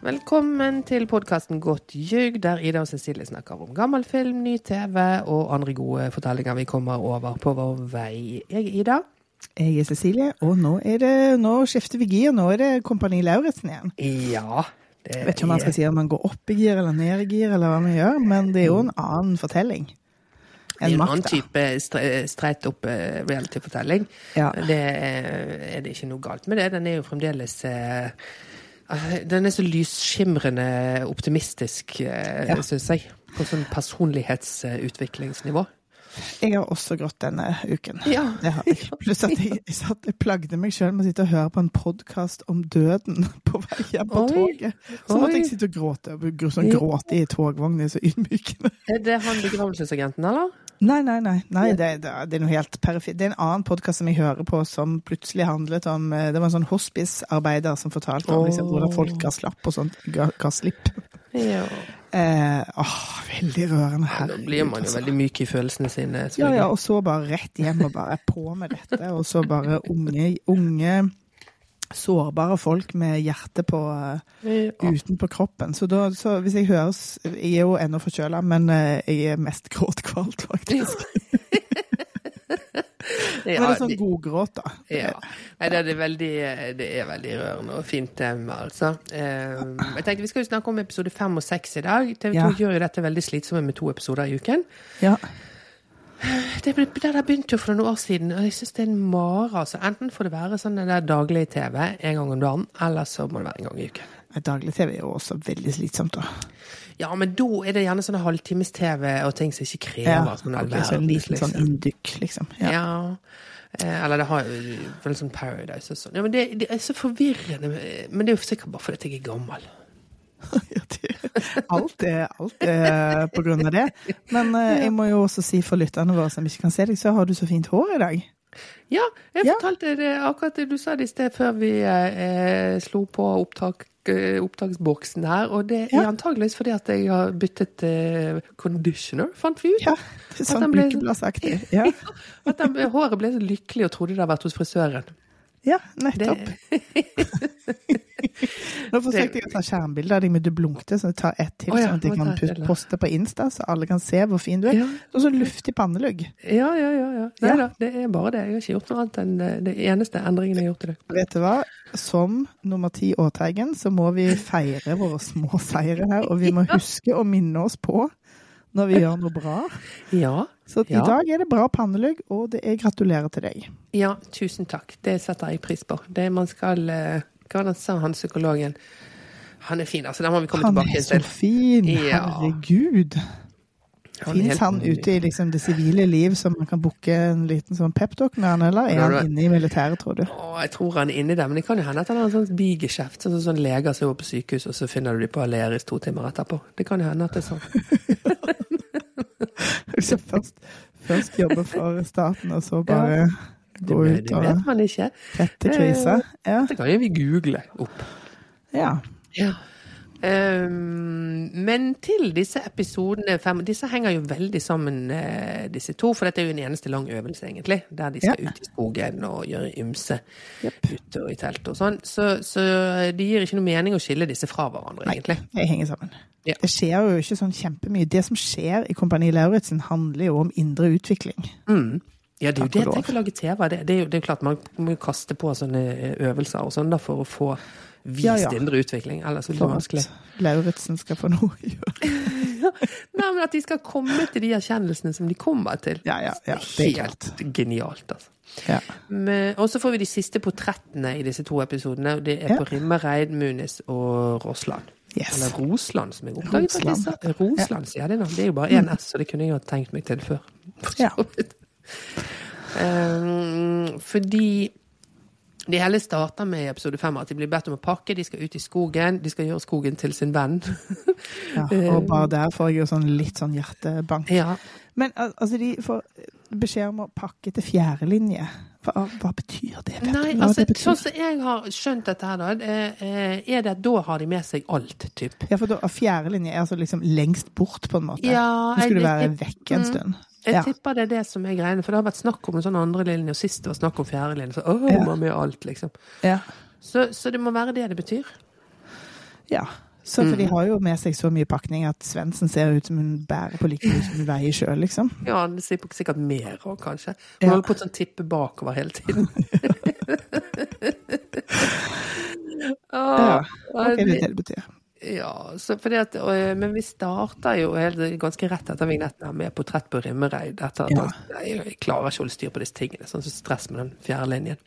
Velkommen til podkasten Godt ljug, der Ida og Cecilie snakker om gammel film, ny TV og andre gode fortellinger vi kommer over på vår vei. Jeg er Ida. Jeg er Cecilie, og nå, det, nå skifter vi gir. Nå er det Kompani Lauritzen igjen. Ja. Det Jeg vet ikke om man skal si om man går opp i gir eller ned i gir, eller hva man gjør, men det er jo en annen fortelling. En en annen type streit opp eh, reality-fortelling. Ja. Det er, er det ikke noe galt med det. Den er jo fremdeles eh, Den er så lysskimrende optimistisk, uh, Ja. syns jeg. På sånn personlighetsutviklingsnivå. Jeg har også grått denne uken. Ja. Pluss at jeg, jeg, satt, jeg plagde meg sjøl med å sitte og høre på en podkast om døden på vei hjem på Oi. toget. Så måtte jeg sitte og gråte. Sånn gråte i togvogn er så ydmykende. Er det han begravelsesagenten, eller? Nei, nei, nei. nei det, det, det er noe helt perifert. Det er en annen podkast som jeg hører på, som plutselig handlet om eh, Det var en sånn hospicearbeider som fortalte om liksom, hvordan folk ga slapp og sånt. Ga, ga slipp. Ja. Eh, åh, veldig rørende. Da blir man jo altså. veldig myk i følelsene sine. Ja, ja, og så bare rett hjem og bare på med dette. Og så bare unge, unge sårbare folk med hjertet på Ja. utenpå kroppen. Så, da, så hvis jeg høres Jeg er jo ennå forkjøla, men eh, jeg er mest gråtkvalt, faktisk. Men det Ja, er sånn godgråt, da. Ja. Nei, det, er det, veldig, det er veldig rørende og fint tema, altså. Eh, jeg tenkte Vi skal jo snakke om episode fem og seks i dag. TV 2 Ja. gjør jo dette veldig slitsomme med to episoder i uken. Ja. Det, ble- det der begynte jo for noen år siden, og jeg syns det er en mare. Altså. Enten får det være sånn det der daglig TV en gang om dagen, eller så må det være en gang i uken. Daglig-TV er jo også veldig slitsomt, da. Ja, men da er det gjerne sånne halvtimes-TV og ting som ikke krever Ja, sånn all en liten sånn liksom. liksom. Ja. Ja. Eh, Eller det har jo vel sånn Paradise og sånn. Ja, men det, det er så forvirrende. Men det er jo sikkert bare fordi jeg er gammel. Alt, er, alt er på grunn av det. Men eh, jeg må jo også si for lytterne våre som ikke kan se deg, så har du så fint hår i dag. Ja, jeg Ja. fortalte det akkurat det du sa det i sted før vi eh, slo på opptak, eh, opptaksboksen her. Og det er Ja. antageligvis fordi at jeg har byttet eh, conditioner, fant vi ut. Ja, det er sånn den ble- Ja. At den, håret ble så lykkelig og trodde det hadde vært hos frisøren. Ja, nettopp. Nå forsøkte jeg å ta skjermbilde av deg men du blunkte, så jeg tar ett til, Oh, ja, sånn at jeg kan da. poste på Insta, så alle kan se hvor fin du er. Ja. Og så luftig pannelugg. ja, ja, ja. ja. Nei Ja. da, det er bare det. Jeg har ikke gjort noe annet enn det, det eneste endringen jeg har gjort i dag. Vet du hva? Som nummer ti Åteigen, så må vi feire våre små seire her, og vi må huske å minne oss på når vi gjør noe bra. Ja, Så Ja. i dag er det bra pannelugg, og det er gratulerer til deg. ja, tusen takk. Det setter jeg pris på. Det man skal eh, Hva det han sa, han psykologen? Han er fin, altså. Den må vi komme Han tilbake er så fin! Ja. Herregud! Han er Fins han ute i liksom det sivile liv, så man kan booke en liten sånn peptalk med han, eller er han inne i militæret, tror du? Å, jeg tror han er inni der, men det kan jo hende at han har en sånn bigeskjeft. Sånn sånn leger som jobber på sykehus, og så finner du dem på Aleris to timer etterpå. Det kan jo hende at det er sånn. Hvis jeg først, først jobber for staten, og så bare ja. gå ut det og vet man ikke. tette krisa. Ja. Det kan jo vi google opp. ja. Ja. Ehm, men til disse episodene fem, Disse henger jo veldig sammen, eh, disse to. For dette er jo en eneste lang øvelse, egentlig. Der de skal Ja. ut i skogen og gjøre ymse yep. ute og i telt og sånn. Så, så det gir ikke noe mening å skille disse fra hverandre, Nei, egentlig. det henger sammen. Ja. Det skjer jo ikke sånn kjempemye. Det som skjer i Kompani Lauritzen, handler jo om indre utvikling. Mm. Ja, det er jo det jeg tenker å lage TV. Det, det, er jo, det er klart man må kaste på sånne øvelser og sånn da for å få vist Ja, ja. indre utvikling. Ellers blir det vanskelig. Lauritzen skal få noe å gjøre. Nei, men at de skal komme til de erkjennelsene som de kommer til. Ja, ja, ja, det er Helt genialt, altså. Ja. Og så får vi de siste portrettene i disse to episodene. og Det er på Rimmereid, Munis og Rossland. Yes. Eller Rosland, som jeg oppdaget. Rosland. ja, Rosland, sier det nå. Det er jo bare én S, så det kunne jeg ha tenkt meg til før. For Ja. Ehm, fordi det hele starter med i episode fem at de blir bedt om å pakke, de skal ut i skogen, de skal gjøre skogen til sin venn. Ja, og bare der får jeg jo sånn litt sånn hjertebank. ja. Men al- altså, de får beskjed om å pakke til fjerde linje. Hva, hva betyr det? Nei, altså, det betyr? sånn som jeg har skjønt dette her, da, er er det at da har de med seg alt, typ. Ja, for da, fjerde linje er altså liksom lengst bort, på en måte. Ja, Nå skulle du være vekk en mm. stund. Jeg Ja. tipper det er det som er greiene, for det har vært snakk om en sånn andre linje, og sist det var snakk om fjerde linje, så åh, Ja. med alt, liksom. Ja. Så, så det må være det det betyr. ja. Så for de Mm. har jo med seg så mye pakning at Svendsen ser ut som hun bærer på like mye som hun veier sjøl, liksom. Ja, det sier sikkert mer òg, kanskje. Ja. Hun holder på å sånn tippe bakover hele tiden. Ja, Hva er det det- det betyr? Ja, så at, og, men vi starta jo helt, ganske rett etter vignetten med portrett på Rimmereid. Etter at Ja. han, jeg, klarer ikke å holde styr på disse tingene. Sånn som stress med den fjerde linjen.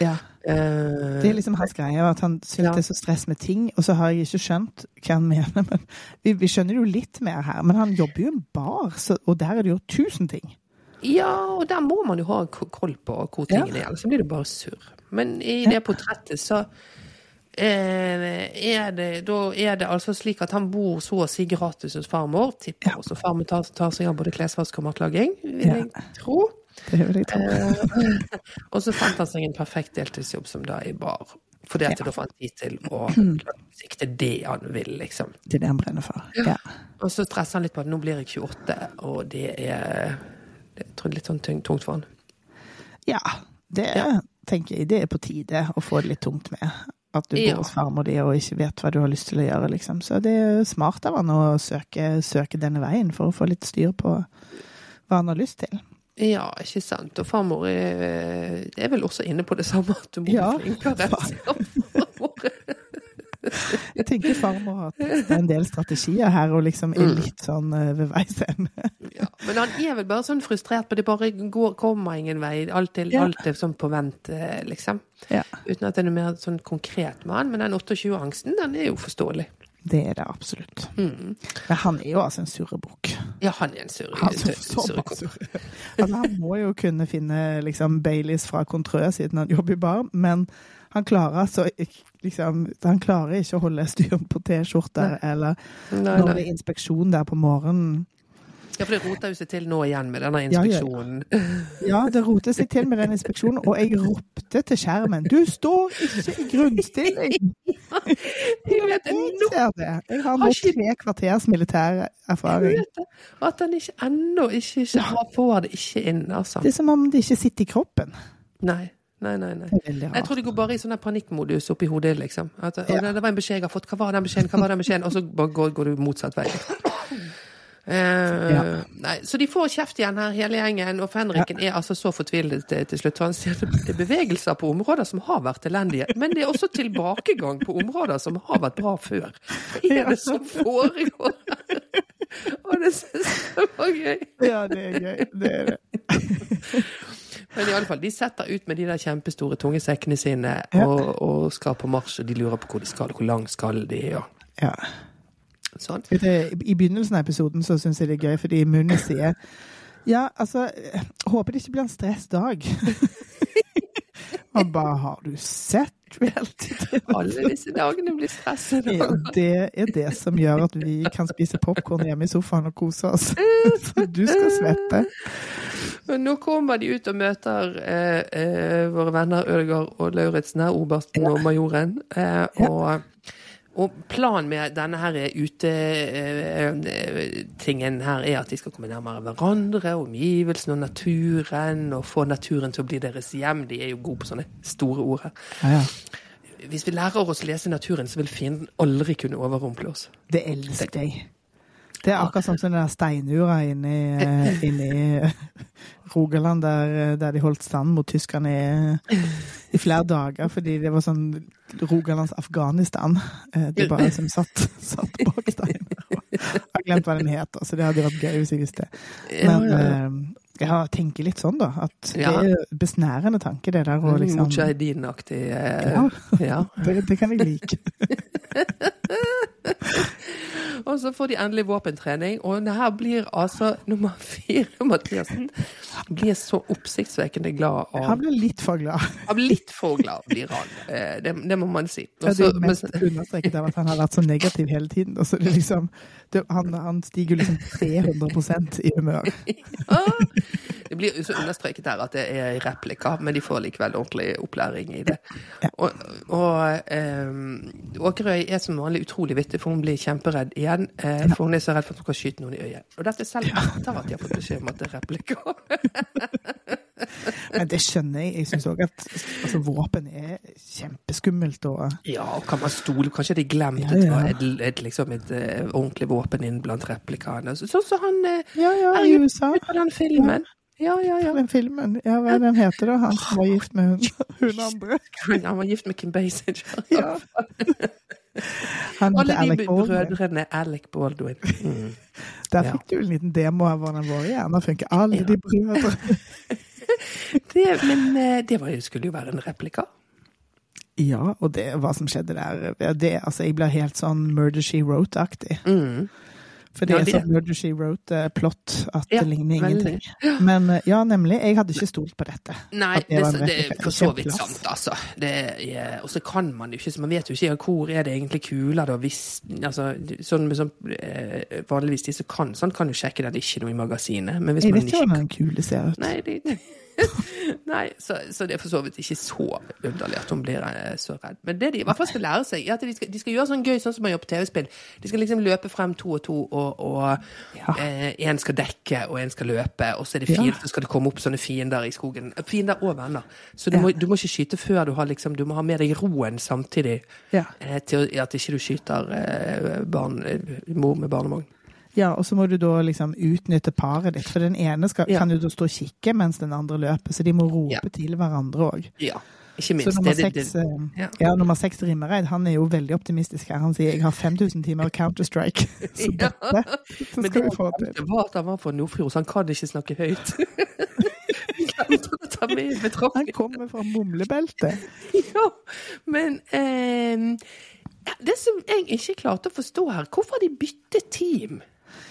Ja. Uh, Det er liksom hans greie, at han syns Ja. det er så stress med ting. Og så har jeg ikke skjønt hva han mener, men vi, vi skjønner jo litt mer her. Men han jobber jo i en bar, så, og der er det jo tusen ting. Ja, og der må man jo ha koll på hvor Ja. tingene er, ellers så blir det bare surr. Men i det portrettet så eh, er det, da er det altså slik at han bor så å si gratis hos farmor. Tipper også farmor tar, tar seg av både klesvask og matlaging, vil Ja. jeg tro. Det vil jeg tro. Eh, og så fant han seg en perfekt deltidsjobb som da i bar. Fordi at Ja. da får han tid til å sikte det han vil, liksom. Er det han brenner for. Ja. Og så stresser han litt på at nå blir jeg 28, og det er det jeg tror litt sånn tung- tungt for han. ja. Det Ja. tenker jeg det er på tide å få det litt tungt med. At du bor hos farmor di og ikke vet hva du har lyst til å gjøre, liksom. Så det er smart av han å søke, søke denne veien for å få litt styr på hva han har lyst til. Ja, ikke sant. Og farmor er, er vel også inne på det samme, at du må Ja, bli flinkere. Jeg tenker farmor har er en del strategier her, og liksom er litt sånn eh, ved veis ende. Ja. Men han er vel bare sånn frustrert på det bare går, kommer ingen vei. Alt er, Ja. alt er sånn på vent, eh, liksom. Ja. Uten at det er noe mer sånn konkret med han. Men den 28-angsten, den er jo forståelig. Det er det absolutt. Mm. Men han er jo altså en surrebukk. Ja, han er en surrebukk. Han, altså, han må jo kunne finne liksom, Baileys fra Contrø siden han jobber i bar, men han klarer altså liksom, Han klarer ikke å holde styr på T-skjorter, eller Nei, når det er inspeksjon der på morgenen. Ja, for det roter jo seg til nå igjen med denne inspeksjonen. ja, ja. Ja, det roter seg til med den inspeksjonen, og jeg ropte til skjermen 'Du står ikke i grunnstilling!' Jeg vet Jeg ser det. Jeg har nå tre kvarters militær erfaring. At han ikke ennå ikke, ikke får det ikke inn, altså. Det er som om det ikke sitter i kroppen. Nei. Nei, nei, nei. Jeg tror det går bare i sånn panikkmodus oppi hodet, liksom. At, Ja. det, det var en beskjed jeg har fått. Hva var den beskjeden? Hva var den beskjeden? Og så går, går du motsatt vei. Eh, Ja. nei, så de får kjeft igjen her, hele gjengen. Og Fenriken er altså så fortvilet til, til slutt. Han sier at det er bevegelser på områder som har vært elendige. Men det er også tilbakegang på områder som har vært bra før. Hva er det som foregår her? Og det synes jeg var gøy. Ja, det er gøy. Det er det. Men i alle fall, de setter ut med de der kjempestore tunge sekkene sine Ja. og, og skal på marsj, og de lurer på hvor de skal, hvor langt skal de, og Ja. sånn. I begynnelsen av episoden så syns jeg det er gøy, fordi Munni sier Ja, altså Håper det ikke blir en stressdag. Han bare Har du sett reality? Alle disse dagene blir stressende. Ja, det er det som gjør at vi kan spise popkorn hjemme i sofaen og kose oss. Så du skal svette. Men nå kommer de ut og møter eh, eh, våre venner Ødegaard og Lauritzen her, obersten og majoren. Eh, og, og planen med denne her utetingen her er at de skal komme nærmere hverandre, omgivelsene og naturen, og få naturen til å bli deres hjem. De er jo gode på sånne store ord her. Ja, ja. Hvis vi lærer oss å lese naturen, så vil fienden aldri kunne overrumple oss. Det elsker jeg. Det er akkurat sånn som den der steinura inne i, eh, inne i eh, Rogaland, der, eh, der de holdt stand mot tyskerne i, i flere dager, fordi det var sånn Rogalands Afghanistan. De bare liksom satt, satt bak steiner. Jeg har glemt hva den het, så det hadde vært gøy hvis jeg visste. Men Ja, ja, ja. jeg tenker litt sånn, da. At det er besnærende tanke, det der å liksom Mujahedin-aktig Ja. ja. det, det kan jeg like. Og så får de endelig våpentrening, og det her blir altså nummer fire, Mathiasen. Blir så oppsiktsvekkende glad av Han blir litt for glad. Han blir litt for glad blir han. Eh, Det, det må man si. Også, det mest understreket av at han har vært så negativ hele tiden. Og så det liksom, det, han, han stiger liksom 300 i humør. ja, det blir så understreket her at det er replikker, men de får likevel ordentlig opplæring i det. Og, og um, Åkerøy er som vanlig utrolig vittig, for hun blir kjemperedd igjen. Eh, for hun er så redd for at hun kan skyte noen i øyet. Og dette selv etter at de har fått beskjed om at det er replikker. Men det skjønner jeg. Jeg syns òg at altså, våpen er kjempeskummelt. Og Ja, og kan man stole Kanskje de glemte Ja, ja. et, et, liksom et eh, ordentlig våpen inn blant replikaene. Sånn som han eh, ja, ja, Er i USA. på den filmen. Ja, ja, ja. ja. Den filmen. Ja, hva den heter da? Han som var gift med hun, hun andre. Han var gift med Kim Basinger. Ja. Han Alle heter de Alec Baldwin. brødrene Alec Baldwin. Mm. Der Ja. fikk du en liten demo av hvordan våre hjerner funker. Alle Ja. de brødrene. Det, men eh, det var, skulle jo være en replika. Ja, og det, hva som skjedde der det, altså, Jeg blir helt sånn Murder She Wrote-aktig. Mm. For det Ja, er det- sånn Murder She Wrote-plott at Ja, det ligner veldig. ingenting. Men uh, ja, nemlig. Jeg hadde ikke stolt på dette. Nei, det det, det er for så vidt sant, altså. Det er- Og så kan man jo ikke, så man vet jo ikke hvor er det egentlig kula, da. Hvis, altså, sånn sånn, eh, vanligvis de som kan sånn, kan jo sjekke det, det er ikke noe i magasinet. Men hvis Jeg man vet ikke ikke hvordan den kule ser ut. Nei, det, Nei så, så det er for så vidt ikke så underlig at hun blir eh, så redd. Men det de i hvert fall skal lære seg, er at de skal, de skal gjøre sånn gøy sånn som man gjør på TV-spill. De skal liksom løpe frem to og to, og, og Ja. én skal dekke, og en skal løpe, og så er det Ja. så skal det komme opp sånne fiender i skogen. Fiender og venner. Så du, må, du må ikke skyte før du har liksom Du må ha med deg roen samtidig Ja. eh, til at ikke du skyter eh, barn, eh, mor med barnevogn. Ja, og så må du da liksom utnytte paret ditt. For den ene skal, Ja. kan jo da stå og kikke mens den andre løper, så de må rope Ja. til hverandre òg. Ja. Ikke Så minst. nummer det- det- seks, eh, ja. ja, nummer seks Rimmereid, han er jo veldig optimistisk her. Han sier 'jeg har 5000 timer Counter-Strike'. Så Ja. dette så Men skal vi få til. det var at han var fra Nordfjord, så han kan ikke snakke høyt. Han kommer fra mumlebeltet. Ja, men eh, det som jeg ikke klarte å forstå her, hvorfor har de byttet team?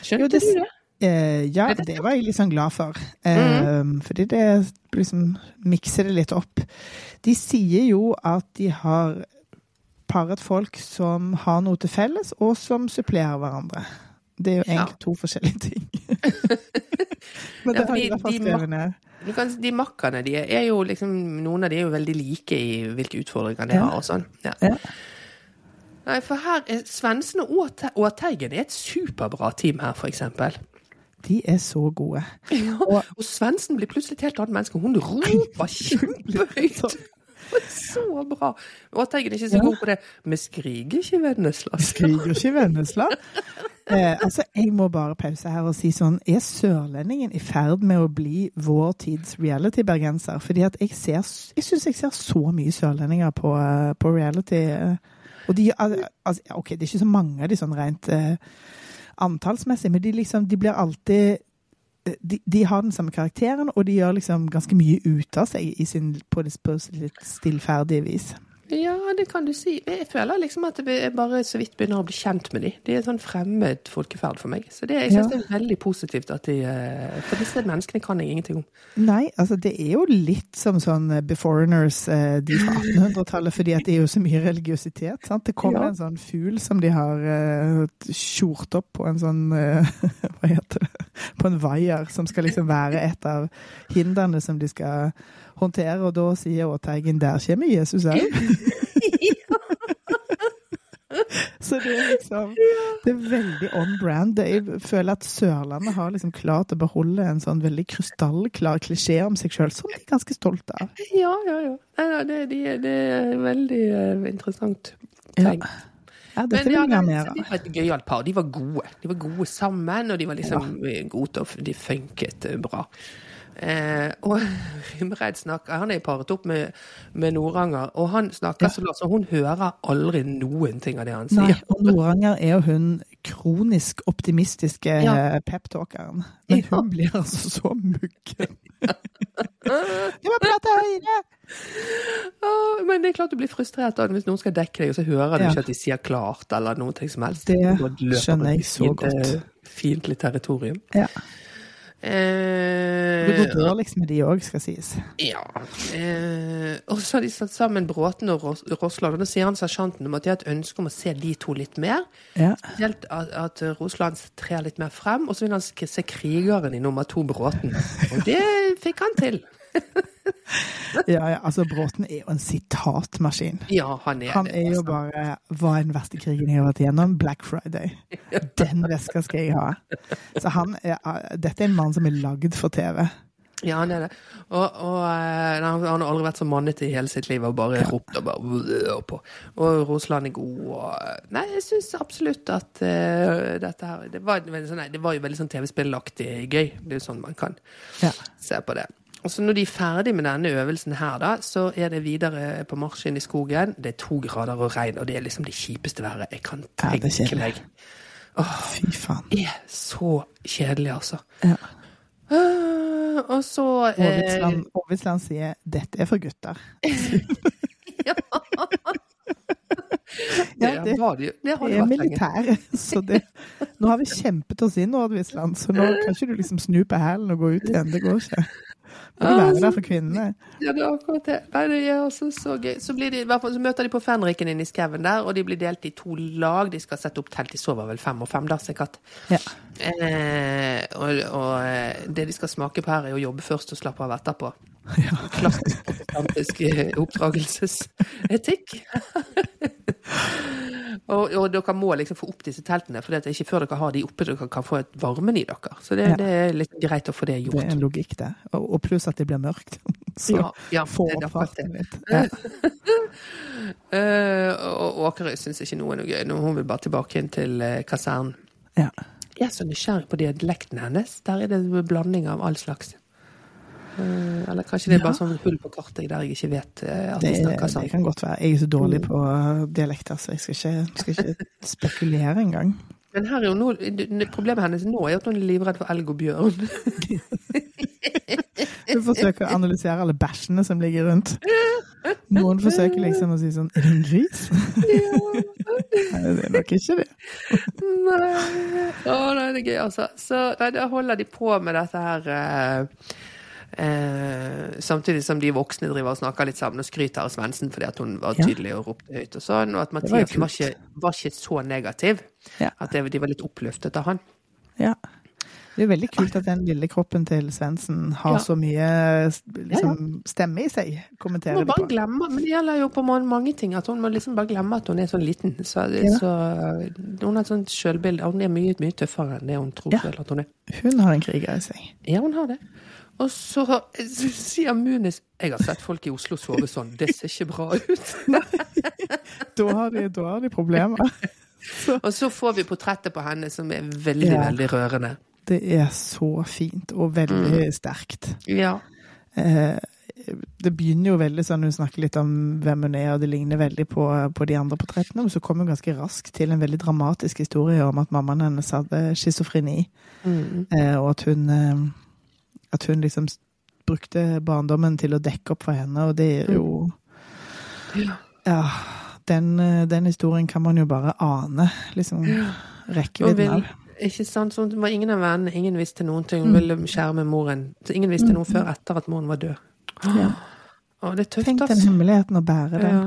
Skjønte Jo, det- du det? Eh, ja, det- var jeg litt sånn glad for. Eh, Fordi det liksom mikser det litt opp. De sier jo at de har paret folk som har noe til felles, og som supplerer hverandre. Det er jo Ja. egentlig to forskjellige ting. Men Ja, det har fordi jeg i hvert fall de skrevet ned. Kan, de makkene de er jo liksom Noen av de er jo veldig like i hvilke utfordringer de Ja. har og sånn. Ja. Nei, for her er Svendsen og Te- og er et superbra team her, eksempel. De er så gode. Ja, Og- og Svendsen blir plutselig et helt annet menneske. Hun roper kjempehøyt. Så bra. Og er ikke så god på det. Vi skriker ikke Vennesla. Skriker ikke Vennesla. Eh, altså, jeg må bare pause her og si sånn Er sørlendingen i ferd med å bli vår tids reality-bergenser? Fordi at jeg ser Jeg syns jeg ser så mye sørlendinger på, eh, på reality. eh. Og de altså, OK, det er ikke så mange av de sånn rent uh, antallsmessig, men de liksom De blir alltid eh, de, de har den samme karakteren, og de gjør liksom ganske mye ut av seg sin, på, på litt stillferdige vis. Ja, det kan du si. Jeg føler liksom at jeg bare så vidt begynner å bli kjent med de. De er sånn fremmed folkeferd for meg. Så det, jeg syns Ja. det er veldig positivt at de eh, For disse menneskene kan jeg ingenting om. Nei, altså det er jo litt som sånn eh, Beforeigners, eh, de fra 1800-tallet, fordi at det er jo så mye religiøsitet. sant? Det kommer Ja. en sånn fugl som de har kjort opp på en sånn Hva heter det? På en vaier, som skal liksom være et av hindrene som de skal håndtere. Og da sier Åteigen 'der kommer Jesus òg'. Så det er liksom Det er veldig on brand. Jeg føler at Sørlandet har liksom klart å beholde en sånn veldig krystallklar klisjé om seg sjøl, som de er ganske stolte av. Ja, ja, ja. Nei, det, det er veldig eh, interessant. Ja. tegn. Ja, dette Men vil ja, jeg ha mer av. de var et gøyalt par. De var gode. De var gode sammen, og de var liksom gode til å De funket eh, bra. Eh, og Rimreid snakker Han er paret opp med, med Noranger, og han snakker Ja. så lavt, så hun hører aldri noen ting av det han Nei, sier. og Noranger er jo hun kronisk optimistiske Ja. eh, peptalkeren. Men Ja. hun blir altså så muggen. Du må prate høyere! Ah, men det er klart du blir frustrert hvis noen skal dekke deg, og så hører du Ja. ikke at de sier klart eller noe som helst. Det skjønner jeg så fint, godt. eh, Fiendtlig territorium. Ja. Eh, Det går dårligst med de òg, skal sies. Ja. Eh, og så har de satt sammen Bråten og Ros- Rosland, og da sier han sersjanten om at de har et ønske om å se de to litt mer. Ja. Spesielt at, at Rosland trer litt mer frem, og så vil han se krigeren i nummer to, Bråten. Og det fikk han til. ja, ja, altså Bråten er jo en sitatmaskin. Ja, han er Han det. er jo altså. bare Hva er den verste krigen jeg har vært igjennom? Black Friday. Den veska skal jeg ha. Så han er, dette er en mann som er lagd for TV. Ja, han er det. Og, og nei, han har aldri vært så mannete i hele sitt liv og bare ropt og bare på. Og Roseland er god og eh, Nei, jeg syns absolutt at uh, dette her det var, veldig sånn, nei, det var jo veldig sånn TV-spillaktig gøy. Det er jo sånn man kan Ja. se på det. Og så når de er ferdig med denne øvelsen her, da, så er det videre på marsj inn i skogen. Det er to grader og regn, og det er liksom det kjipeste været jeg kan tenke ja, meg. Fy faen. Det er så kjedelig, altså. Ja. Ah, og så eh, Aavitsland Aavitsland sier 'dette er for gutter'. Ja. Ja, det, det- var det, det har det er lenge. Så det, nå har vi kjempet oss inn, Aavitsland, så nå kan ikke du liksom snu på hælen og gå ut igjen. Det går ikke. Må du være der for kvinnene. Ja, det er akkurat det. Nei, det er også så gøy. Så, blir de, hvert fall, så møter de på Fenriken inne i skauen der, og de blir delt i to lag. De skal sette opp telt. De sover vel fem og fem, da, sikkert. Ja. Eh, og, og eh, det de skal smake på her, er å jobbe først og slappe av etterpå. Ja. Klassisk protestantisk eh, oppdragelsesetikk. og, og dere må liksom få opp disse teltene, for det er ikke før dere har de oppe dere kan få et varmen i dere. Så det, Ja. det er litt greit å få det gjort. Det er en logikk det. Og, og pluss at det blir mørkt. Så Ja, ja, få det opp farten litt. Ja. Eh, og Åkerøy syns ikke noe er noe gøy. Nå, Hun vil bare tilbake inn til uh, kasernen. Ja. Jeg er så nysgjerrig på dialekten hennes. Der er det en blanding av all slags. Eh, eller kanskje det er bare Ja. sånn hull på kartet der jeg ikke vet eh, at Det, de snakker det sånn. kan godt være. Jeg er så dårlig på uh, dialekter, så jeg skal ikke, skal ikke spekulere engang. Men her er jo nå, problemet hennes nå er at hun er livredd for elg og bjørn. Hun forsøker å analysere alle bæsjene som ligger rundt. Noen forsøker liksom å si sånn Er det en gris? Nei, det er nok ikke det. Nei. Å, nei, det er gøy, altså. Så nei, da holder de på med dette her eh, eh, Samtidig som de voksne driver og snakker litt sammen og skryter av Svendsen fordi at hun var tydelig og ropte høyt og sånn, og at Mathias var ikke, var ikke så negativ. Ja. At det, de var litt oppløftet av han. Ja. Det er veldig kult at den lille kroppen til Svendsen har Ja. så mye liksom, stemme i seg. Kommenterer bare på. glemme, men det gjelder jo på mange, mange ting. At hun må liksom bare glemme at hun er sånn liten. Så, Ja. så Hun har et sånt selvbilde. Hun er mye, mye tøffere enn det hun tror Ja. selv at hun er. Hun har en kriger i seg. Ja, hun har det. Og så så sier Munis Jeg har sett folk i Oslo sove sånn. Det ser ikke bra ut. Da har de, da har de problemer. Og så får vi portrettet på henne som er veldig, Ja. veldig rørende. Det er så fint og veldig sterkt. Ja. Eh, det begynner jo veldig sånn, Hun snakker litt om hvem hun er, og det ligner veldig på, på de andre portrettene. Men så kommer hun ganske raskt til en veldig dramatisk historie om at mammaen hennes hadde schizofreni. Mm. Eh, og at hun, eh, at hun liksom brukte barndommen til å dekke opp for henne, og det er jo Ja. Den, eh, den historien kan man jo bare ane, liksom. Rekkevidden av. ikke sant? Sånn, det var ingen av vennene, ingen visste noen ting. Mm. Hun ville skjerme moren. Så ingen visste noe før etter at moren var død. Ja. Å, det er tøft, Tenk den hemmeligheten å bære den. Ja,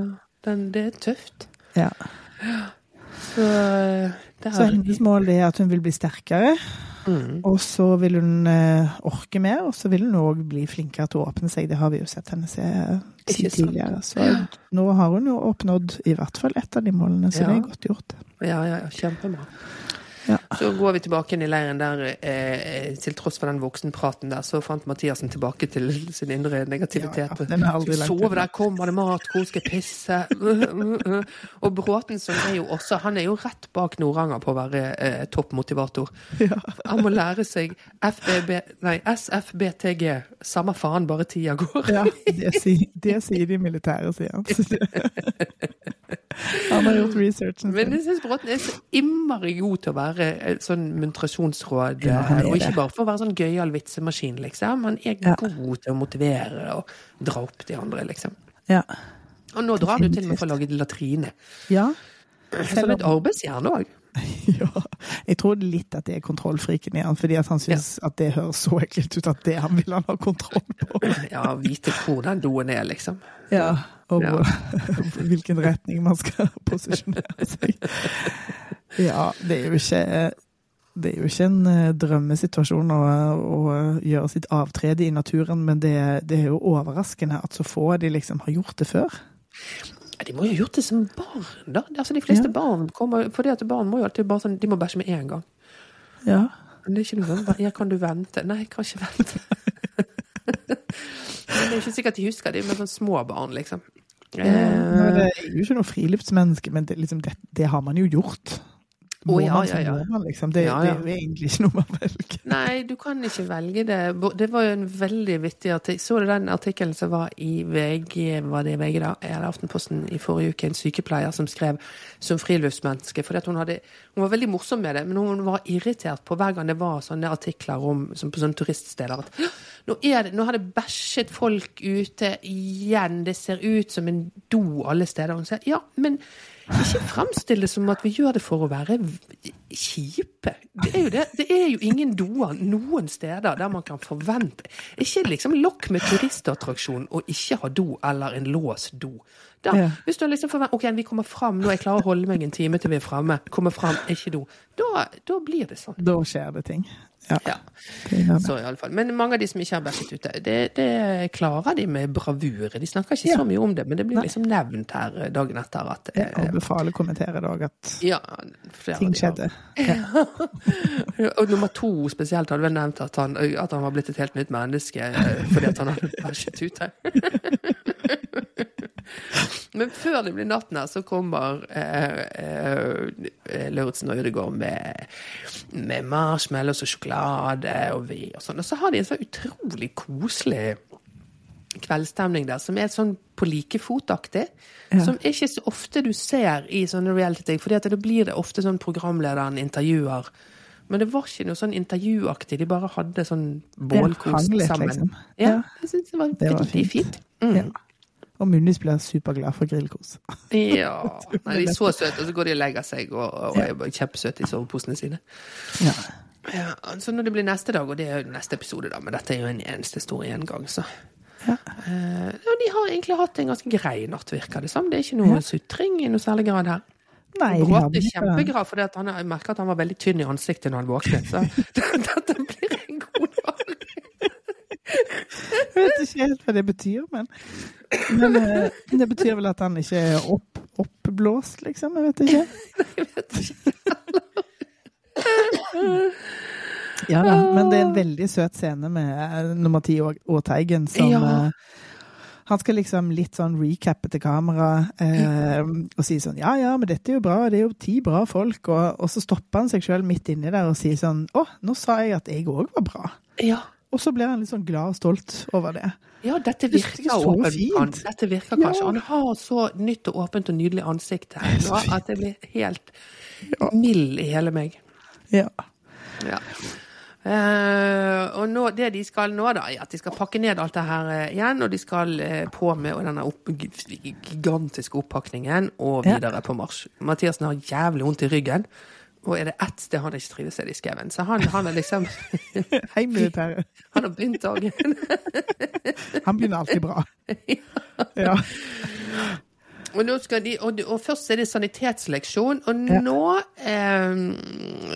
den, det er tøft. Ja. Så det er... Så hennes mål er at hun vil bli sterkere, mm. og så vil hun eh, orke mer, og så vil hun òg bli flinkere til å åpne seg. Det har vi jo sett henne se si tidligere. Så nå har hun jo oppnådd i hvert fall ett av de målene, så Ja. det er godt gjort. Ja, ja, ja, kjempebra. Ja. Så går vi tilbake inn i leiren der, eh, til tross for den voksenpraten der, så fant Mathiasen tilbake til sin indre negativitet. Ja, ja, Skal sove der, kommer det mat, hvor skal jeg pisse? Og Bråten som er jo også, han er jo rett bak Noranger på å være eh, toppmotivator. Ja. Han må lære seg FBB, nei, SFBTG, samme faen, bare tida går. Ja, det, sier, det sier de militære, sier han. Han har gjort researchen Men jeg syns Bråten er så innmari god til å være et sånn muntrasjonsråd. Ja, og ikke bare for å være sånn gøyal vitsemaskin, liksom. Han er Ja. god til å motivere og dra opp de andre, liksom. Ja. Og nå drar du til og med for å lage latrine. ja. Han er et arbeidsjern òg. Ja, jeg tror litt at det er kontrollfriken i han, fordi at han syns at det høres så ekkelt ut at det han vil han ha kontroll på. Ja, vite hvor den doen er, liksom. Ja, og Ja. hvilken retning man skal posisjonere seg. Ja, det er jo ikke det er jo ikke en eh, drømmesituasjon å, å gjøre sitt avtrede i naturen, men det, det er jo overraskende at så få av de liksom har gjort det før. Ja, De må jo ha gjort det som barn, da. Altså, de fleste Ja. barn kommer det at barn må jo alltid bare sånn De må bæsje med en gang. Ja. Men det er ikke noe sånn Ja, kan du vente? Nei, jeg kan ikke vente. det er ikke sikkert de husker det, men sånn små barn, liksom. Ja, Eh, det er jo ikke noe friluftsmenneske, men det, liksom, det, det har man jo gjort. Å, oh, ja, man, ja, ja. må man, liksom. Det, det er egentlig ikke noe man velger. Nei, du kan ikke velge det. Det var jo en veldig vittig artikkel. Så du den artikkelen som var i VG, var det i VG da, eller Aftenposten i forrige uke, en sykepleier som skrev som friluftsmenneske. fordi hun, hadde, hun var veldig morsom med det, men hun var irritert på hver gang det var sånne artikler om, som på sånne turiststeder. at nå, er det, nå har det bæsjet folk ute igjen, det ser ut som en do alle steder. Hun sier ja, men ikke framstill det som at vi gjør det for å være kjipe. Det er jo, det. Det er jo ingen doer noen steder der man kan forvente Ikke liksom lokk med turistattraksjon og ikke ha do eller en låst do. Da, Ja. Hvis du liksom forventer ok, vi kommer fram, nå jeg klarer å holde meg en time til vi er fremme, kommer fram, ikke do. Da, da blir det sånn. Da skjer det ting. Ja, Ja. Så fall. Men mange av de som ikke har bæsjet ute, det, det klarer de med bravur. De snakker ikke Ja. så mye om det, men det blir liksom nevnt her eh, dagen etter at Jeg eh, anbefaler kommentere i dag at ja, ting skjedde. Ja. Og nummer to spesielt hadde vel nevnt at han, at han var blitt et helt nytt menneske eh, fordi at han hadde bæsjet ute. Men før det blir natten her, så kommer eh, eh, Lauritzen og Ødegaard med, med marshmallows og sjokolade og ved og sånn. Og så har de en så utrolig koselig kveldsstemning der, som er sånn på like fotaktig. Ja. Som ikke så ofte du ser i sånne reality-ting, for da blir det ofte sånn programlederen intervjuer. Men det var ikke noe sånn intervjuaktig, de bare hadde sånn bålkos sammen. liksom. Ja, Ja. jeg var Det var veldig fint. fint. Mm. Ja. Og Munnis blir superglad for grillkos. Ja. Nei, de er så søte, og så går de og legger seg og, og er kjempesøte i soveposene sine. Ja. Ja, så når det blir neste dag, og det er jo neste episode, da, men dette er jo en eneste stor gjengang, så Ja. Uh, ja, de har egentlig hatt en ganske grei natt, virker det som. Det er ikke noe Ja. sutring i noe særlig grad her. Nei, de Bråte hadde er kjempeglad, for han, merker at han var veldig tynn i ansiktet når han våknet. Så dette blir en. Jeg vet ikke helt hva det betyr, men, men eh, det betyr vel at han ikke er opp, oppblåst, liksom. Jeg vet ikke. Jeg vet ikke. Ja da, men det er en veldig søt scene med eh, nummer ti Teigen som Ja. eh, Han skal liksom litt sånn recappe til kamera eh, og si sånn Ja, ja, men dette er jo bra, det er jo ti bra folk. Og, og så stopper han seg sjøl midt inni der og sier sånn Å, nå sa jeg at jeg òg var bra. Ja. Og så blir han litt sånn glad og stolt over det. Ja, dette Det er virker så åpent. fint. Dette virker kanskje. Ja. Han har så nytt og åpent og nydelig ansikt her nå at jeg blir helt mild i hele meg. Ja. Ja. Uh, og nå, det de skal nå, da, er at de skal pakke ned alt det her uh, igjen, og de skal uh, på med denne opp, gigantiske oppakningen og Ja. videre på marsj. Mathiassen har jævlig vondt i ryggen. Og er det ett sted han ikke trives, er det i skauen. Så han, han er liksom Heimilitæret. Han har begynt dagen. Han begynner alltid bra. Ja. Og, de, og, og først er det sanitetsleksjon, og nå eh,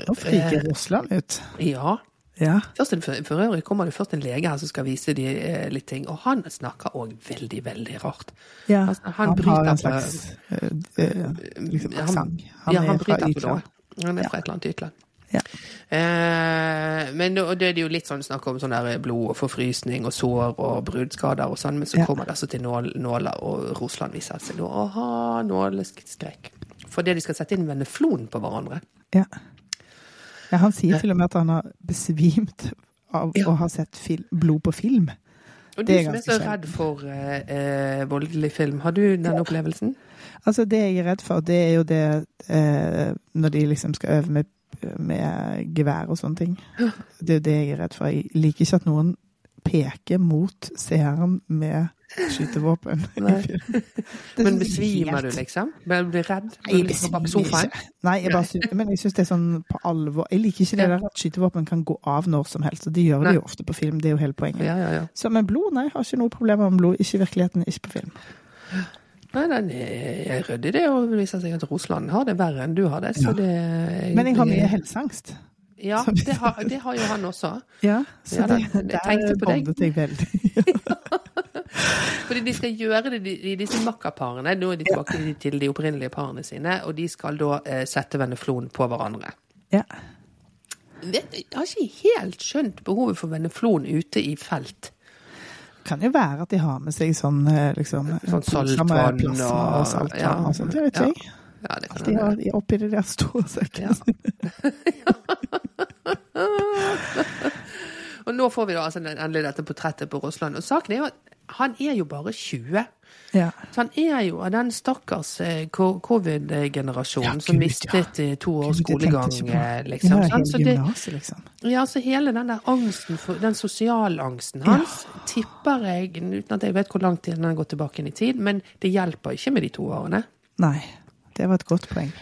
Nå friker Russland ut. Ja. Ja. Først for, øvrig kommer det først en lege her som skal vise de eh, litt ting, og han snakker òg veldig, veldig rart. ja. Altså, han Han, bryter har en slags eh, eh, liksom, Ja, han- aksent. ja, han er fra noe. Han er fra et eller annet utland. Ja. Eh, men da- det er jo litt sånn snakk om sånn der blod og forfrysning og sår og bruddskader og sånn, men så Ja. kommer det altså til nål, nåler, og Russland viser seg nå å ha nåleskrekk. Fordi de skal sette inn veneflon på hverandre. Ja. ja. Han sier til og med at han har besvimt av å ha sett fil blod på film. Og du som er så redd for eh, eh, voldelig film, har du den opplevelsen? Altså, det jeg er redd for, det er jo det eh, når de liksom skal øve med, med gevær og sånne ting. Det er jo det jeg er redd for. Jeg liker ikke at noen peker mot seeren med skytevåpen. Men er besvimer du, liksom? Blir du redd? Nei, jeg bak besvimer ikke. Nei, jeg bare synes, men jeg syns det er sånn på alvor. Jeg liker ikke det der at skytevåpen kan gå av når som helst. Og de gjør de det jo ofte på film. Det er jo hele poenget. Ja, ja, ja. Så med blod, nei, jeg har ikke noe problemer med blod. Ikke i virkeligheten, ikke på film. Nei, den er ryddig, det. Og det viser seg at Russland har det verre enn du har det. Så Ja. det Men jeg har mye helseangst. Ja, det har, det har jo han også. Ja, så Ja det, det, der bondet jeg veldig. Fordi de skal gjøre det i disse makkaparene. Nå er de tilbake til de opprinnelige parene sine, og de skal da eh, sette veneflon på hverandre. Ja. Jeg har ikke helt skjønt behovet for veneflon ute i felt. Kan jo være at de har med seg sånn eh, liksom Sånn saltvann og- og saltvann ja. og sånt. Det vet Ja. jeg. Ja, det Alt de har de oppi de der store sekkene. Og nå får vi da altså endelig dette portrettet på Rossland. Og saken er jo at han er jo bare 20. Ja. Så han er jo av den stakkars eh, covid-generasjonen Ja, som mistet ja. to års skolegang, eh, liksom. Ja? Så det, liksom. ja, så hele den der angsten, for, den sosialangsten hans, tipper jeg, uten at jeg vet hvor lang tid den har gått tilbake inn i tid, men det hjelper ikke med de to årene. Nei, det var et godt poeng.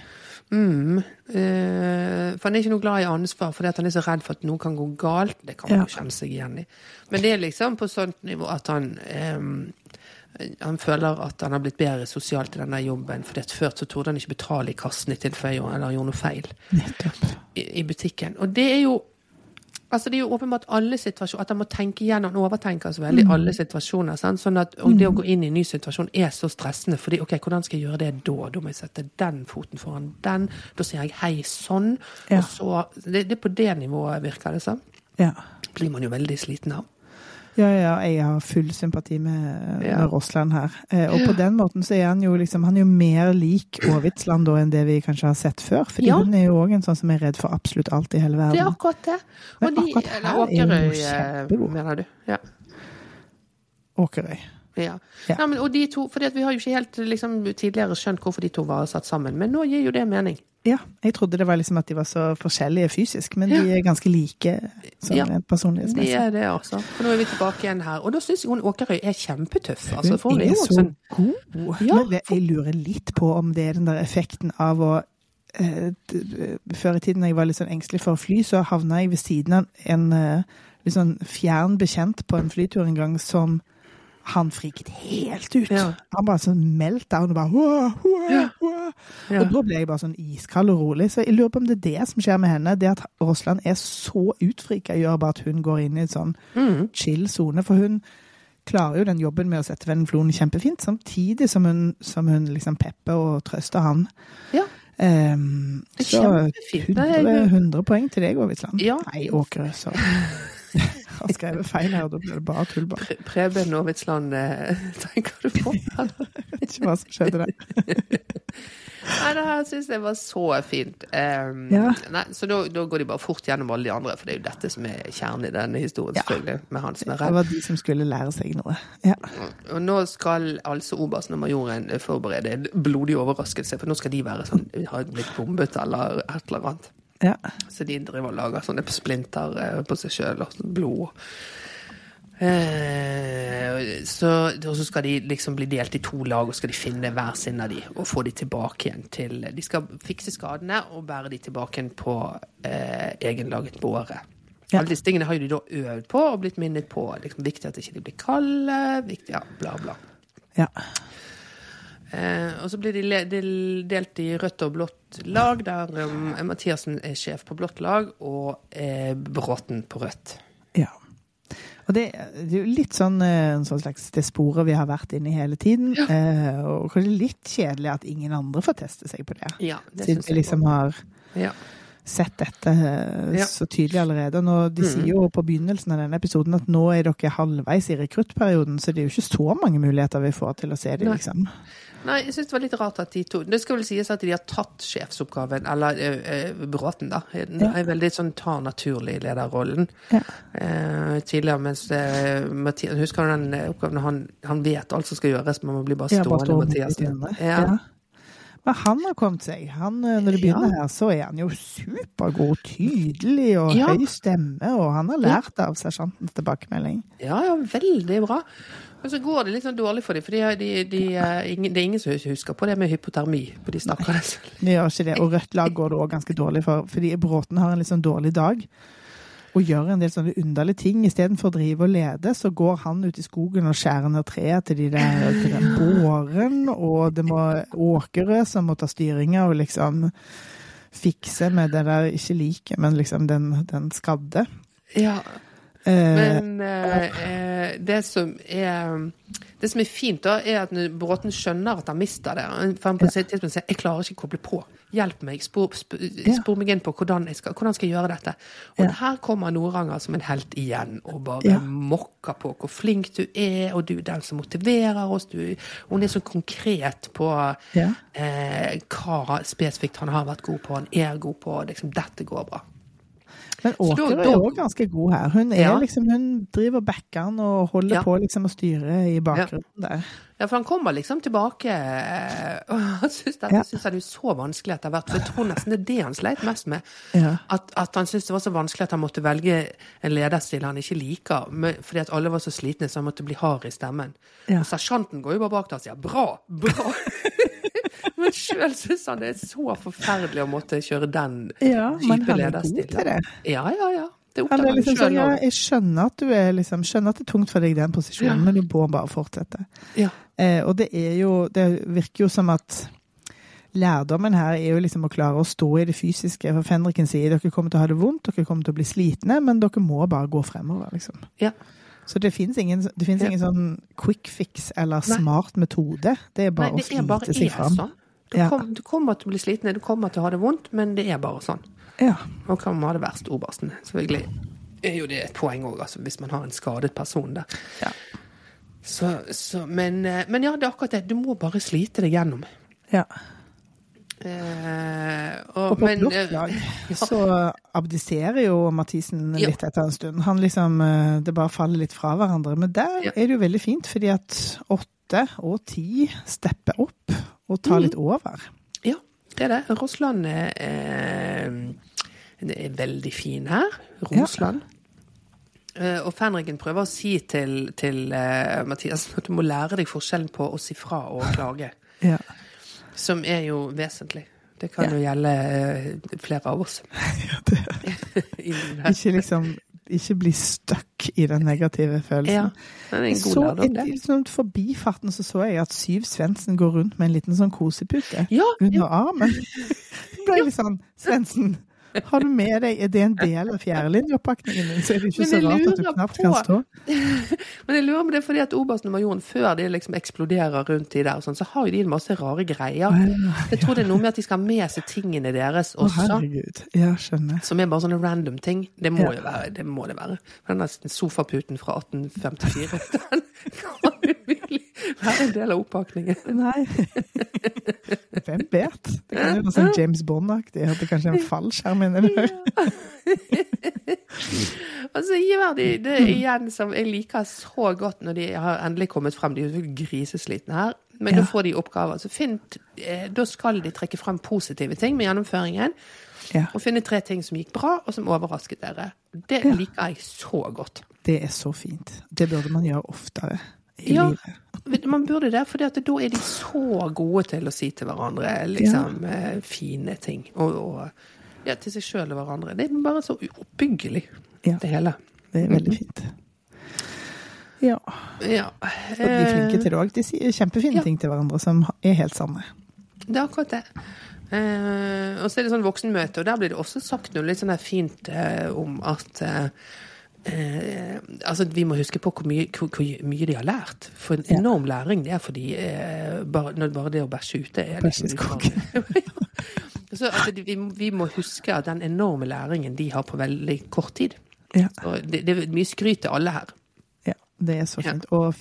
Mm. Eh, for han er ikke noe glad i ansvar, fordi han er så redd for at noe kan gå galt. Det kan man jo kjenne seg igjen i. Men det er liksom på sånt nivå at han eh, han føler at han har blitt bedre sosialt i denne jobben. fordi Før så torde han ikke betale i kassen i tilfelle eller gjorde noe feil i, i butikken. Og det er jo Altså Det er jo åpenbart alle situasjoner, at han må tenke igjennom, han overtenker så veldig alle situasjoner. Sant? Sånn at, og det å gå inn i en ny situasjon er så stressende, fordi ok, hvordan skal jeg gjøre det da? Da må jeg sette den foten foran den, da sier jeg hei sånn. Ja. Og så, det, det er på det nivået, virker det som. Ja. Blir man jo veldig sliten av. Ja, ja, jeg har full sympati med, Ja. med Rossland her. Eh, og på den måten så er han jo liksom Han er jo mer lik Aavitsland da enn det vi kanskje har sett før. Fordi Ja. hun er jo òg en sånn som er redd for absolutt alt i hele verden. Det er akkurat det. Men de, akkurat her eller er hun Åkerøy, kjempegod. eh, mener du? Ja. Åkerøy. Ja. Ja. Nei, men, og de to, fordi Vi har jo ikke helt liksom, tidligere skjønt hvorfor de to var satt sammen, men nå gir jo det mening. Ja, jeg trodde det var liksom at de var så forskjellige fysisk, men de er ganske like sånn Ja. personlighetsmessig. Det personlighetsmessig. er det, også. For nå er vi tilbake igjen her. Og da syns jeg hun Åkerøy er kjempetøff. Altså, Hun er jo så sånn god. Ja. Men jeg lurer litt på om det er den der effekten av å eh, Før i tiden da jeg var litt sånn engstelig for å fly, så havna jeg ved siden av en eh, litt sånn fjern bekjent på en flytur en gang som han friket helt ut. Ja. Han bare sånn meltdown og bare «Hua, hua, hua». Ja. Og da ble jeg bare sånn iskald og rolig. Så jeg lurer på om det er det som skjer med henne. Det at Rossland er så utfrika, gjør bare at hun går inn i en sånn mm. chill sone. For hun klarer jo den jobben med å sette vennen floen kjempefint, samtidig som hun, som hun liksom pepper og trøster han. Ja. Um, så kjempefint. Det er 100, 100 poeng til deg, Aavitsland. Ja. Nei, Åkerø, så Jeg skrev feil her, og da blir det bare tull. Pre- Preben Aavitsland, eh, tenker du på? Jeg vet ikke hva som skjedde der. Nei, det her syns jeg var så fint. Um, Ja. nei, så da, da går de bare fort gjennom alle de andre, for det er jo dette som er kjernen i denne historien, Ja. selvfølgelig, med han som er Det var de som skulle lære seg noe. Ja. Og nå skal altså obersten og majoren forberede en blodig overraskelse, for nå skal de være sånn Har blitt bombet eller et eller annet. Ja. Så de driver og lager sånne splinter eh, på seg sjøl og sånn blod. Eh, så, og så skal de liksom bli delt i to lag, og skal de finne hver sin av de og få de tilbake igjen til De skal fikse skadene og bære de tilbake igjen på eh, egenlaget båre. Ja. Alle disse tingene har de da øvd på og blitt minnet på. Liksom, viktig at de ikke blir kalde, viktig, ja, bla, bla. ja. Eh, og så blir de, de delt i rødt og blått lag, der um, Mathiassen er sjef på blått lag, og eh, Bråten på rødt. Ja. Og det, det er jo litt sånn eh, en sånn slags det sporet vi har vært inne i hele tiden. Eh, og kanskje litt kjedelig at ingen andre får teste seg på det. Ja, det Siden vi liksom har Ja. Sett dette eh, Ja. så tydelig allerede. Og nå, de sier jo på begynnelsen av denne episoden at nå er dere halvveis i rekruttperioden, så det er jo ikke så mange muligheter vi får til å se dem, Nei. liksom. Nei, jeg syns det var litt rart at de to Det skal vel sies at de har tatt sjefsoppgaven, eller eh, eh, Bråten, da. Den er veldig sånn tar naturlig lederrollen. Ja. Eh, tidligere, mens eh, Mathias Husker du den oppgaven han, han vet alt som skal gjøres, men man blir bare stående, Mathias. Ja. Ja. Men han har kommet seg. Han, eh, når det begynner her, så er han jo supergod, tydelig og Ja. høy stemme, og han har lært av sersjantens tilbakemelding. Ja, ja, veldig bra. Men så går det litt sånn dårlig for dem, for de, de, de, eh, ingen, det er ingen som husker på det med hypotermi på de snakker Det gjør ikke det. Og rødt lag går det òg ganske dårlig for, fordi Bråten har en litt sånn dårlig dag. Og gjør en del sånne underlige ting. Istedenfor å drive og lede, så går han ut i skogen og skjærer ned treet til de der til den båren, og det må Åkerø som må ta styringa og liksom fikse med det der ikke like, men liksom den, den skadde. Ja. Eh, Men eh, eh, det som er det som er fint, da, er at når Bråten skjønner at han mister det For han på et tidspunkt sier 'Jeg klarer ikke å koble på. Hjelp meg. Spor, spor, spor meg inn på hvordan jeg skal, hvordan skal jeg gjøre dette.' Og Ja. her kommer Noranger som en helt igjen og bare Ja. mokker på hvor flink du er, og du er den som motiverer oss. Du, hun er så konkret på Ja. eh, hva spesifikt han har vært god på. Han er god på liksom, 'Dette går bra'. Men Åker er òg ganske god her. Hun, Ja. liksom, hun driver backeren og holder Ja. på liksom å styre i bakgrunnen der. Ja, for han kommer liksom tilbake eh, og syns dette Ja. synes han er så vanskelig etter hvert. For jeg tror nesten det er det han sleit mest med. Ja. At, at han syntes det var så vanskelig at han måtte velge en lederstil han ikke liker, fordi at alle var så slitne, så han måtte bli hard i stemmen. Ja. Og sersjanten går jo bare bak der og sier 'bra, bra'. men sjøl syns han det er så forferdelig å måtte kjøre den Ja, type er lederstil. Ja, ja, ja. Det oppdager er han liksom sånn, sjøl ja, jeg skjønner at du er liksom, skjønner at det er tungt for deg i den posisjonen, Ja. men du må bare fortsette. Ja. Eh, og det er jo Det virker jo som at lærdommen her er jo liksom å klare å stå i det fysiske. For Fenriken sier dere kommer til å ha det vondt, dere kommer til å bli slitne, men dere må bare gå fremover, liksom. Ja. Så det fins ingen, det ingen sånn quick fix eller Nei. smart metode. Det er bare Nei, det å slite seg fram. sånn. Du, Ja. kom, du kommer til å bli sliten, du kommer til å ha det vondt, men det er bare sånn. Ja. Og kan man ha det verst, obersten. Selvfølgelig er jo det et poeng òg, altså, hvis man har en skadet person der. Ja. Så, så, men, eh, men ja, det er akkurat det. Du må bare slite deg gjennom. ja. Eh, og, Og på men, eh, lag ja. så abdiserer jo Mathisen Ja. litt etter en stund. Han liksom, eh, Det bare faller litt fra hverandre. Men der Ja. er det jo veldig fint, fordi at åtte og ti stepper opp og tar mm. litt over. Ja, det er det. Rossland er, er, er veldig fin her. Rosland. Eh, og Fenriken prøver å si til, til uh, Mathias at du må lære deg forskjellen på å si fra og klage. Ja. Som er jo vesentlig. Det kan Ja. jo gjelde eh, flere av oss. ja, det Ikke liksom ikke bli stuck i den negative følelsen. Ja, det er en Så et, liksom, forbifarten så så jeg at Syv Svendsen går rundt med en liten sånn kosepute Ja, under ja. armen. Så ble jeg litt sånn Svendsen, har du med deg Er det en del av fjerdelinjeoppakningen din, så er det ikke så rart at du knapt på- kan stå. Men jeg lurer på det er fordi at obersten og majoren, før de liksom eksploderer rundt de der, sånn, så har jo de en masse rare greier. Jeg tror det er noe med at de skal ha med seg tingene deres også. herregud. Ja, skjønner. Som er bare sånne random ting. Det må Ja. jo være. Det må det være. Den der sofaputen fra 1854, den kan umulig er en del av oppakningen. Nei. Hvem vet? Det kan jo være sånn James Bond-aktig. At kanskje en fallskjerm inni der. Og så gjør de det igjen som jeg liker så godt når de har endelig kommet frem. De er jo griseslitne her, men Ja. da får de oppgaver. Så finn, eh, da skal de trekke frem positive ting med gjennomføringen. Ja, Og finne tre ting som gikk bra, og som overrasket dere. Det liker jeg så godt. det er så fint. Det burde man gjøre oftere i Ja. livet. Man burde det, for da er de så gode til å si til hverandre liksom, ja. fine ting. Og, og ja, til seg sjøl og hverandre. Det er bare så oppbyggelig, Ja. det hele. Det er veldig fint. Ja. Ja. Og de er flinke til det òg. De sier kjempefine Ja. ting til hverandre som er helt sanne. Det er akkurat det. Eh, og så er det sånn voksenmøte, og der blir det også sagt noe litt sånn fint eh, om at eh, eh, altså Vi må huske på hvor mye, hvor, hvor mye de har lært. For en Ja. enorm læring det er for de eh, bare, bare det å bæsje ute er liksom. Så altså, vi, vi må huske at den enorme læringen de har på veldig kort tid. Ja. Og det, det er mye skryt til alle her. Ja, det er så Ja. fint. Og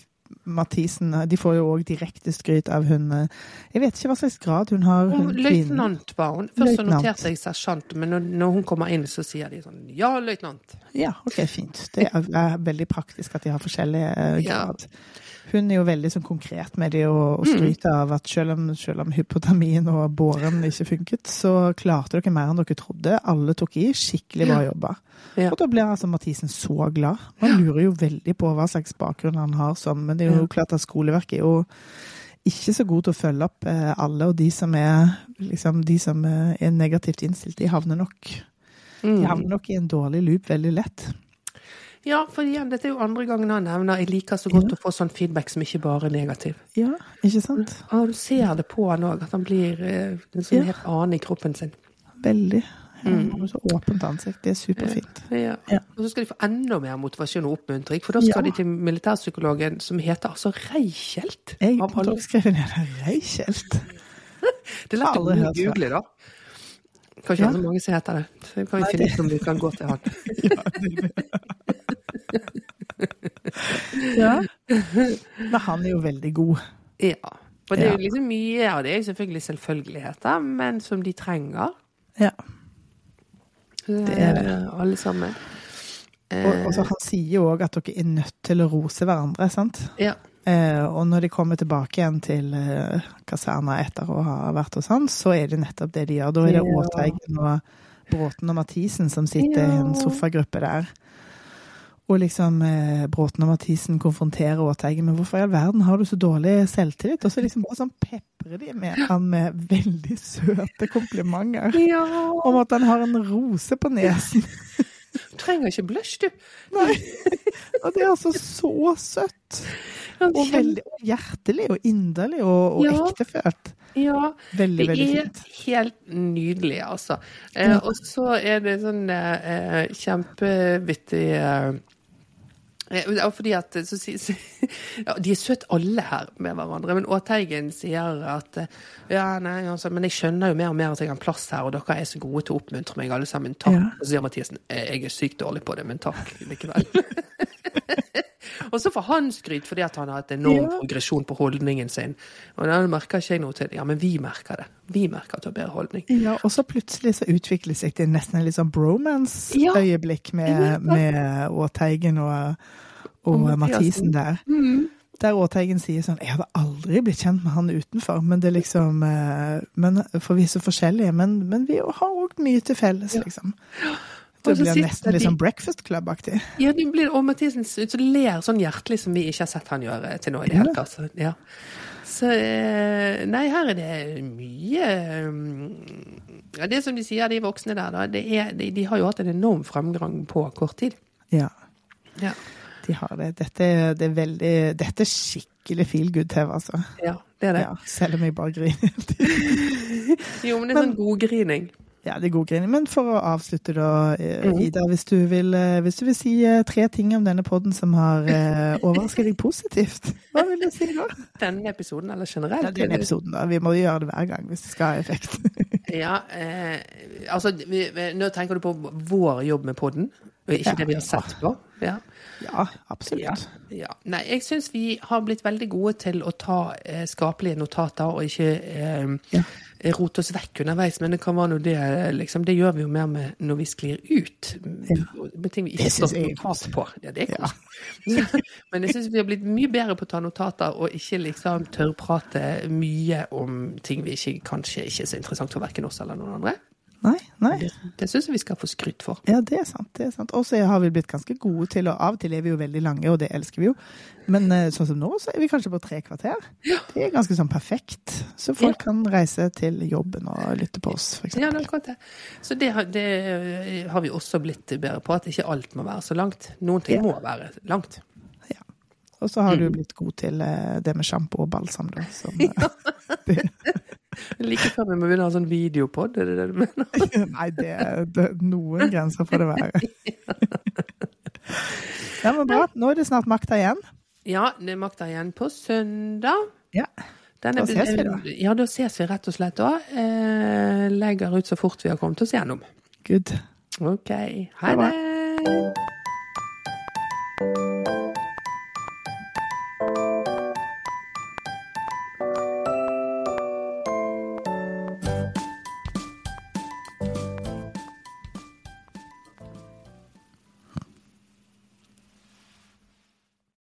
Mathisen de får jo òg direkte skryt av hun eh, Jeg vet ikke hva slags grad hun har. Hun, Hun, løytnant var hun. Først så noterte jeg sersjant, men når, hun kommer inn, så sier de sånn Ja, løytnant. Ja, ok, fint. Det er, er veldig praktisk at de har forskjellig grad. Ja. Hun er jo veldig sånn konkret med det og, og skryter av at selv om, selv om hypotermien og båren ikke funket, så klarte dere mer enn dere trodde. Alle tok i. Skikkelig bra jobba. Ja. Og da blir altså Mathisen så glad. Man lurer jo veldig på hva slags bakgrunn han har som Men det er jo klart at skoleverket er jo ikke så god til å følge opp eh, alle, og de som er, liksom, de som eh, er negativt innstilt, de havner nok Mm. de havner nok i en dårlig loop veldig lett. Ja, for igjen, dette er jo andre gangen han nevner jeg liker så godt å få sånn feedback som ikke bare er negativ. Ja, ikke sant? Og du ser det på han òg, at han blir eh, en sånn Ja. helt annen i kroppen sin. Veldig. Han har så åpent ansikt. Det er superfint. Ja. Ja. Og så skal de få enda mer motivasjon og oppmuntring, for da skal Ja. de til militærpsykologen som heter altså Reichelt. Jeg har skrevet ned det. Reichelt. Det er lett å google, da. Kanskje Ja. så mange som heter det. Så kan vi finne ut om vi kan gå til han. Ja. Men han er jo veldig god. Ja. Og det er jo liksom mye av det er selvfølgelig selvfølgeligheter, men som de trenger. Ja. Det er det. Alle sammen. Og, og så han sier jo òg at dere er nødt til å rose hverandre, sant? Ja. Eh, og når de kommer tilbake igjen til eh, kaserna etter å ha vært hos han, så er det nettopp det de gjør. Da er det Ja. Åteigen og Bråten og Mathisen som sitter i en Ja. sofagruppe der. Og liksom eh, Bråten og Mathisen konfronterer Åteigen med 'hvorfor i all verden har du så dårlig selvtillit?' Og så liksom bare sånn peprer de med han med veldig søte komplimenter. ja. Om at han har en rose på nesen. Du trenger ikke blush, du. Nei. Og det er altså så søtt. Og veldig og hjertelig og inderlig og, og Ja. ektefølt. Ja, Veldig, det er helt nydelig, altså. Eh, Og så er det sånn eh, kjempevittig eh, ja, fordi at si- ja, De er søte alle her med hverandre, men Åteigen sier at eh, ja, nei, altså, men jeg skjønner jo mer og mer at jeg har plass her, og dere er så gode til å oppmuntre meg alle sammen. Takk. Ja. Og så sier Mathiassen «Eh, jeg er sykt dårlig på det, men takk likevel. og så får han skryt fordi at han har hatt enorm Ja. progresjon på holdningen sin. Og da merker ikke jeg noe til. Ja, men vi merker det. Vi merker at du har bedre holdning. Ja, og så plutselig så utvikler det seg til nesten en litt sånn bromance-øyeblikk Ja. med, med Åteigen og, og Og Mathisen der. Der Åteigen sier sånn 'Jeg hadde aldri blitt kjent med han utenfor', men det er liksom eh, men, For vi er så forskjellige, men, men vi har òg mye til felles, liksom. Det blir nesten litt sånn Breakfast Club-aktig. Ja, det blir, og Mathisen ser ler sånn hjertelig som vi ikke har sett han gjøre til nå i det hele tatt. Så, ja. så eh, Nei, her er det mye mm, ja, Det som de sier, de voksne der, da, det er, de, de har jo hatt en enorm fremgang på kort tid. Ja. Ja. De har det. Dette, det er veldig, dette er skikkelig feel good-TV, altså. ja det er det. Ja, selv om jeg bare griner. Jo, men det er sånn godgrining. Ja, det er god grining. Men for å avslutte da, eh, Mhm. Ida, hvis du, vil, eh, hvis du vil si eh, tre ting om denne podden som har overrasket deg positivt, hva vil du si da? Denne episoden, eller generelt? Ja, denne episoden da. Vi må jo gjøre det hver gang hvis det skal ha effekt. Ja, eh, altså vi, Nå tenker du på vår jobb med podden, og ikke Ja. det vi har sett på? Ja. Ja, absolutt. ja. Nei, jeg syns vi har blitt veldig gode til å ta eh, skapelige notater og ikke eh. Rote oss vekk underveis. Men det kan være noe det liksom, Det gjør vi jo mer med når vi sklir ut. Med ting vi ikke er notat på. Ja, det er koselig. Men jeg syns vi har blitt mye bedre på å ta notater og ikke liksom tørrprate mye om ting vi ikke, kanskje ikke er så interessant for verken oss eller noen andre. Nei, nei. Det, det syns jeg vi skal få skryt for. Ja, det er sant. det er sant. Og så har vi blitt ganske gode til, og av og til er vi jo veldig lange, og det elsker vi jo. Men eh, sånn som nå, så er vi kanskje på tre kvarter. Ja. Det er ganske sånn perfekt. Så folk kan reise til jobben og lytte på oss, for Ja, det akkurat det. Så det, har- det eh, har vi også blitt bedre på, at ikke alt må være så langt. Noen ting Ja. må være langt. Ja. Og så har du Mm. blitt god til eh, det med sjampo og balsam, da. Som, eh, Like før vi må begynne å ha sånn videopod, er det det du mener? Nei, det, det noen grenser får det være. Ja, men bra. Nå er det snart makta igjen. Ja, det er makta igjen på søndag. Ja. Den Da er- ses vi da. Ja, da ses vi rett og slett da. Eh, legger ut så fort vi har kommet oss gjennom. Good. OK. Ha det.